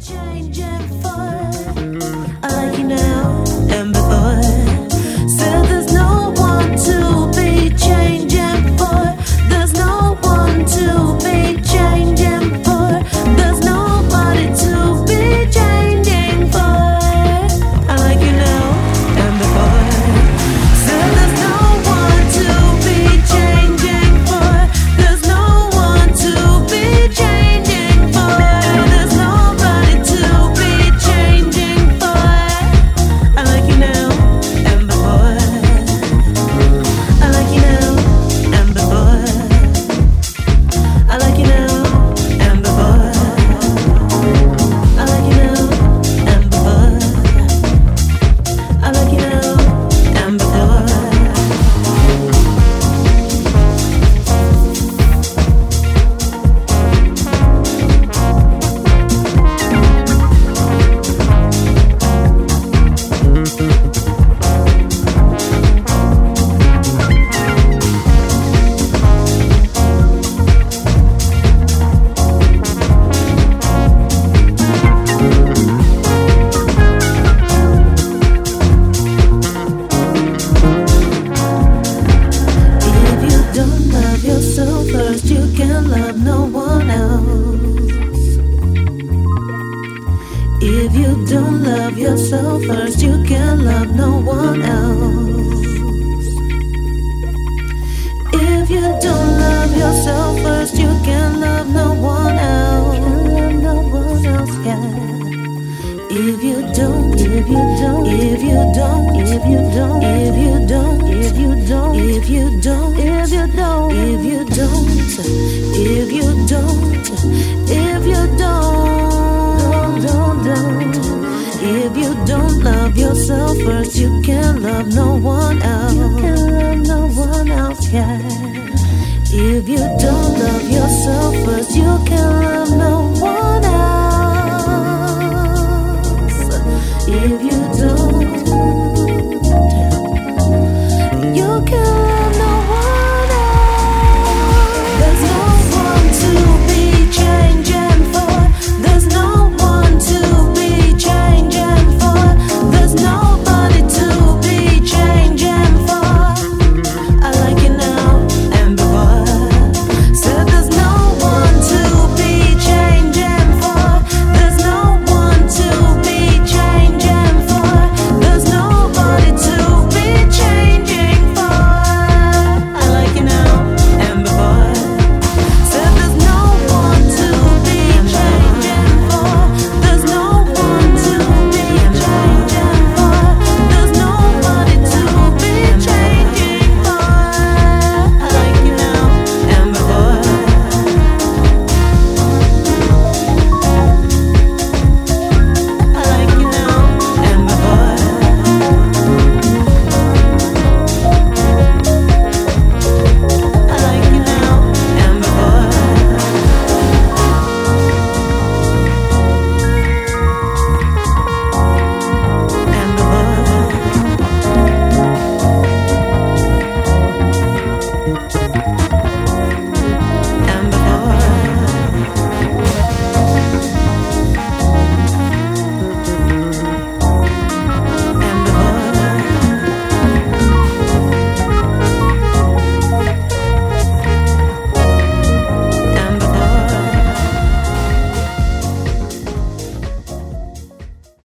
changes. If you don't love yourself first, you can love no one else. If you don't love yourself first, you can love no one else. Can love no one else, yeah. If you don't, if you don't, if you don't, if you don't, if you don't, if you don't, if you don't, if you don't, if you don't, if you don't, if you don't. first you can love no one else. You can love no one else, yeah. If you don't love yourself first, you can love